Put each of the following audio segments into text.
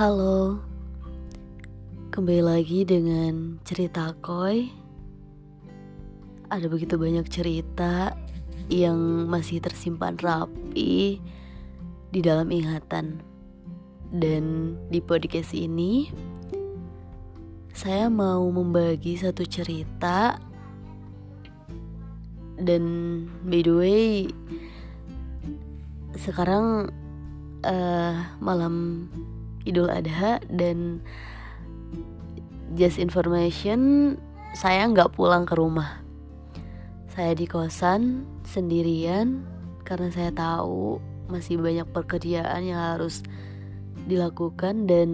Halo, kembali lagi dengan cerita Koi. Ada begitu banyak cerita yang masih tersimpan rapi di dalam ingatan. Dan di podcast ini, saya mau membagi satu cerita. Dan by the way, sekarang uh, malam Idul Adha dan just information saya nggak pulang ke rumah saya di kosan sendirian karena saya tahu masih banyak pekerjaan yang harus dilakukan dan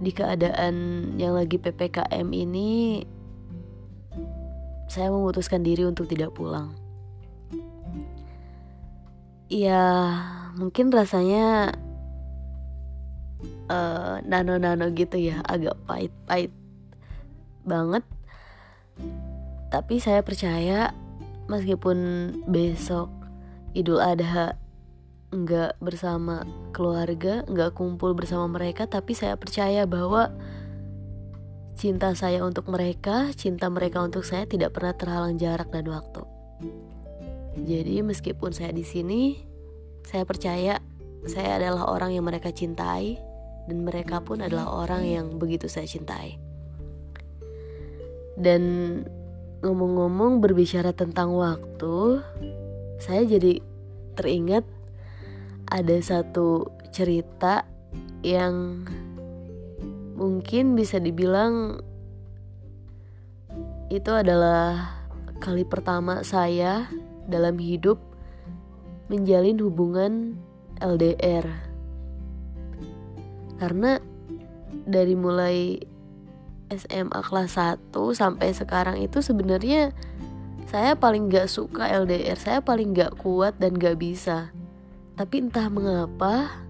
di keadaan yang lagi PPKM ini saya memutuskan diri untuk tidak pulang. Ya, mungkin rasanya uh, nano-nano gitu ya agak pahit-pahit banget. Tapi saya percaya meskipun besok Idul Adha nggak bersama keluarga nggak kumpul bersama mereka tapi saya percaya bahwa cinta saya untuk mereka cinta mereka untuk saya tidak pernah terhalang jarak dan waktu. Jadi meskipun saya di sini saya percaya saya adalah orang yang mereka cintai dan mereka pun adalah orang yang begitu saya cintai. Dan ngomong-ngomong berbicara tentang waktu, saya jadi teringat ada satu cerita yang mungkin bisa dibilang itu adalah kali pertama saya dalam hidup menjalin hubungan LDR karena dari mulai SMA kelas 1 sampai sekarang itu sebenarnya saya paling gak suka LDR saya paling gak kuat dan gak bisa. Tapi entah mengapa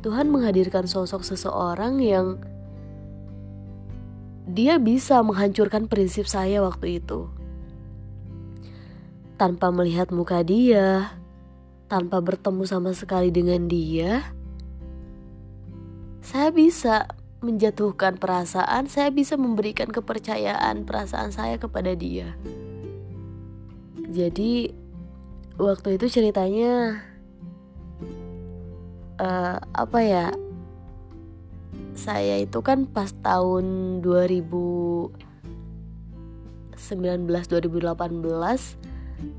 Tuhan menghadirkan sosok seseorang yang dia bisa menghancurkan prinsip saya waktu itu. Tanpa melihat muka dia tanpa bertemu sama sekali dengan dia saya bisa menjatuhkan perasaan, saya bisa memberikan kepercayaan perasaan saya kepada dia. Jadi waktu itu ceritanya uh, apa ya? Saya itu kan pas tahun 2019 2018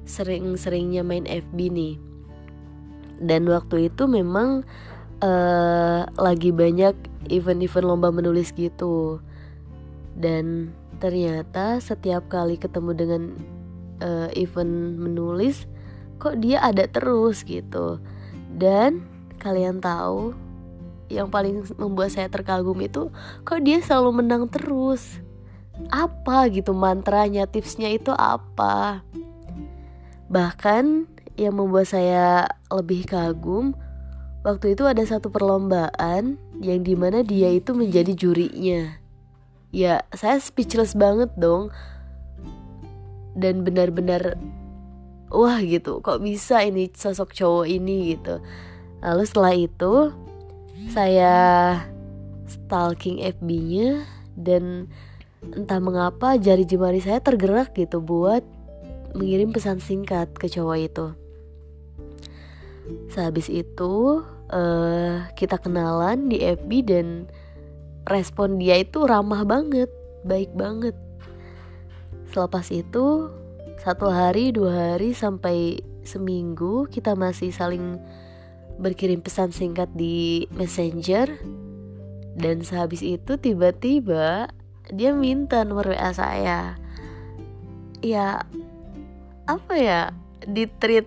sering-seringnya main FB nih. Dan waktu itu memang uh, lagi banyak event-event lomba menulis gitu. Dan ternyata setiap kali ketemu dengan uh, event menulis kok dia ada terus gitu. Dan kalian tahu yang paling membuat saya terkagum itu kok dia selalu menang terus? Apa gitu mantranya tipsnya itu apa? Bahkan yang membuat saya lebih kagum Waktu itu ada satu perlombaan yang di mana dia itu menjadi jurinya. Ya, saya speechless banget dong. Dan benar-benar wah gitu, kok bisa ini sosok cowok ini gitu. Lalu setelah itu saya stalking FB-nya dan entah mengapa jari jemari saya tergerak gitu buat mengirim pesan singkat ke cowok itu. Sehabis itu uh, kita kenalan di FB dan respon dia itu ramah banget, baik banget. Selepas itu satu hari, dua hari sampai seminggu kita masih saling berkirim pesan singkat di Messenger dan sehabis itu tiba-tiba dia minta nomor WA saya. Ya apa ya? Di treat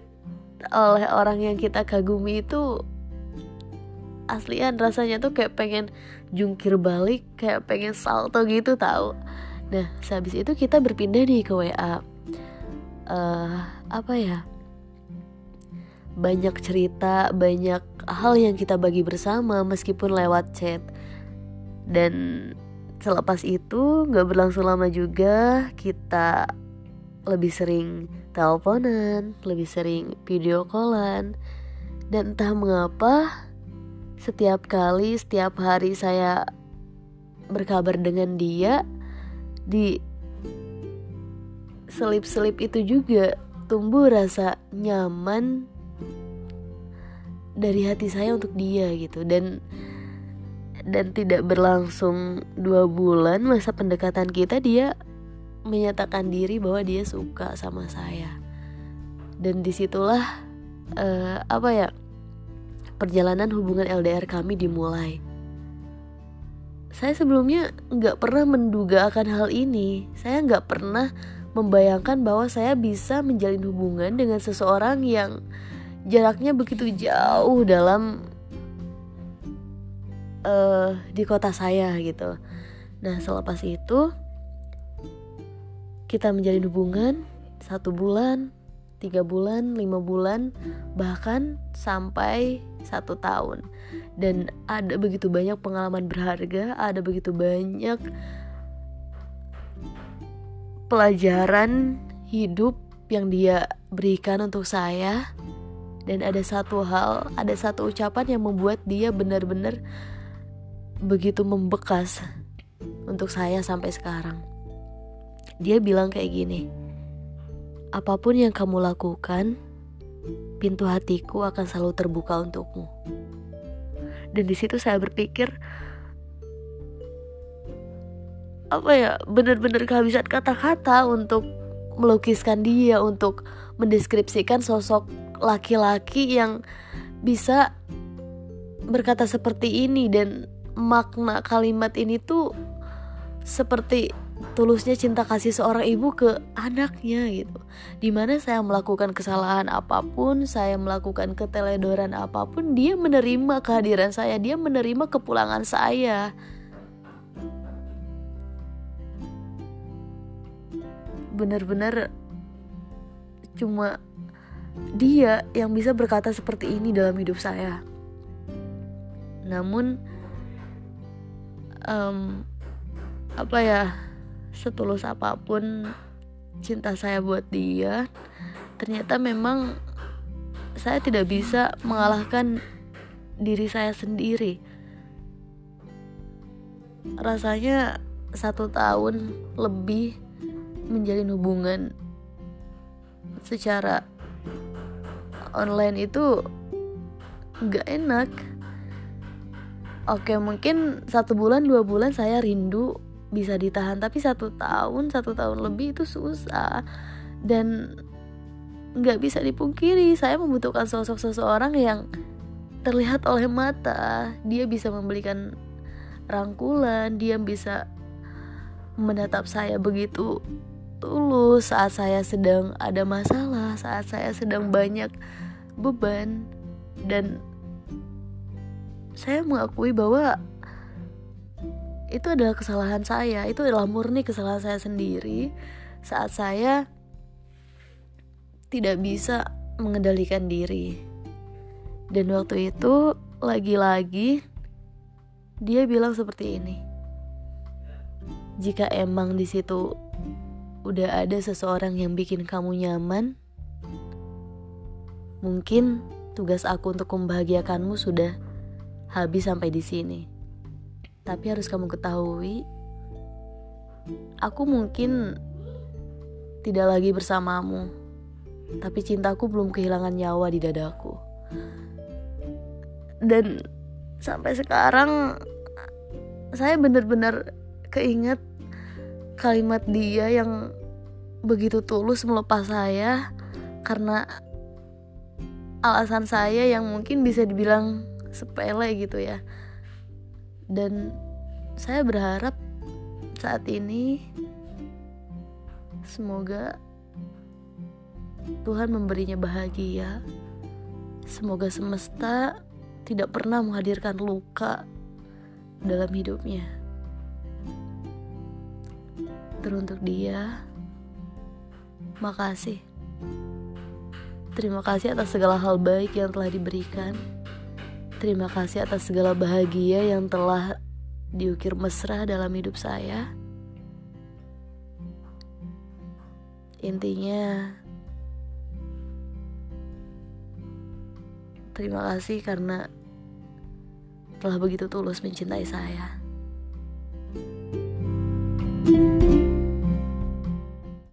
oleh orang yang kita kagumi itu aslian rasanya tuh kayak pengen jungkir balik kayak pengen salto gitu tahu nah sehabis itu kita berpindah nih ke WA uh, eh, apa ya? Banyak cerita banyak hal yang kita bagi bersama meskipun lewat chat. Dan selepas itu nggak berlangsung lama juga kita lebih sering teleponan, lebih sering video callan, dan entah mengapa setiap kali setiap hari saya berkabar dengan dia di selip-selip itu juga tumbuh rasa nyaman dari hati saya untuk dia gitu. Dan dan tidak berlangsung dua bulan masa pendekatan kita dia menyatakan diri bahwa dia suka sama saya. Dan di situlah uh, apa ya perjalanan hubungan LDR kami dimulai. Saya sebelumnya nggak pernah menduga akan hal ini. Saya nggak pernah membayangkan bahwa saya bisa menjalin hubungan dengan seseorang yang jaraknya begitu jauh dalam uh, di kota saya gitu. Nah selepas itu kita menjalin hubungan satu bulan, tiga bulan, lima bulan, bahkan sampai satu tahun. Dan ada begitu banyak pengalaman berharga, ada begitu banyak pelajaran hidup yang dia berikan untuk saya dan ada satu hal, ada satu ucapan yang membuat dia benar-benar begitu membekas untuk saya sampai sekarang. Dia bilang kayak gini, apa pun yang kamu lakukan, pintu hatiku akan selalu terbuka untukmu. Dan di situ saya berpikir, apa ya, benar-benar kehabisan kata-kata untuk melukiskan dia, untuk mendeskripsikan sosok laki-laki yang bisa berkata seperti ini dan makna kalimat ini tuh seperti tulusnya cinta kasih seorang ibu ke anaknya gitu di mana saya melakukan kesalahan apa pun saya melakukan keteledoran apa pun dia menerima kehadiran saya dia menerima kepulangan saya bener-bener cuma dia yang bisa berkata seperti ini dalam hidup saya. Namun, um, apa ya, setulus apa pun cinta saya buat dia, ternyata memang saya tidak bisa mengalahkan diri saya sendiri. Rasanya satu tahun lebih menjalin hubungan secara online itu nggak enak oke mungkin satu bulan dua bulan saya rindu bisa ditahan tapi satu tahun satu tahun lebih itu susah. Dan nggak bisa dipungkiri saya membutuhkan sosok seseorang yang terlihat oleh mata. Dia bisa memberikan rangkulan dia bisa menatap saya begitu tulus saat saya sedang ada masalah saat saya sedang banyak beban. Dan saya mengakui bahwa itu adalah kesalahan saya. Itu adalah murni kesalahan saya sendiri saat saya tidak bisa mengendalikan diri. Dan waktu itu lagi-lagi dia bilang seperti ini. Jika emang di situ udah ada seseorang yang bikin kamu nyaman Mungkin tugas aku untuk membahagiakanmu sudah habis sampai di sini. Tapi harus kamu ketahui, aku mungkin tidak lagi bersamamu. Tapi cintaku belum kehilangan nyawa di dadaku. Dan sampai sekarang saya benar-benar keinget kalimat dia yang begitu tulus melepas saya karena alasan saya yang mungkin bisa dibilang sepele gitu ya dan saya berharap saat ini semoga Tuhan memberinya bahagia. Semoga semesta tidak pernah menghadirkan luka dalam hidupnya. Teruntuk dia makasih. Terima kasih atas segala hal baik yang telah diberikan. Terima kasih atas segala bahagia yang telah diukir mesra dalam hidup saya. Intinya, terima kasih karena telah begitu tulus mencintai saya. thank you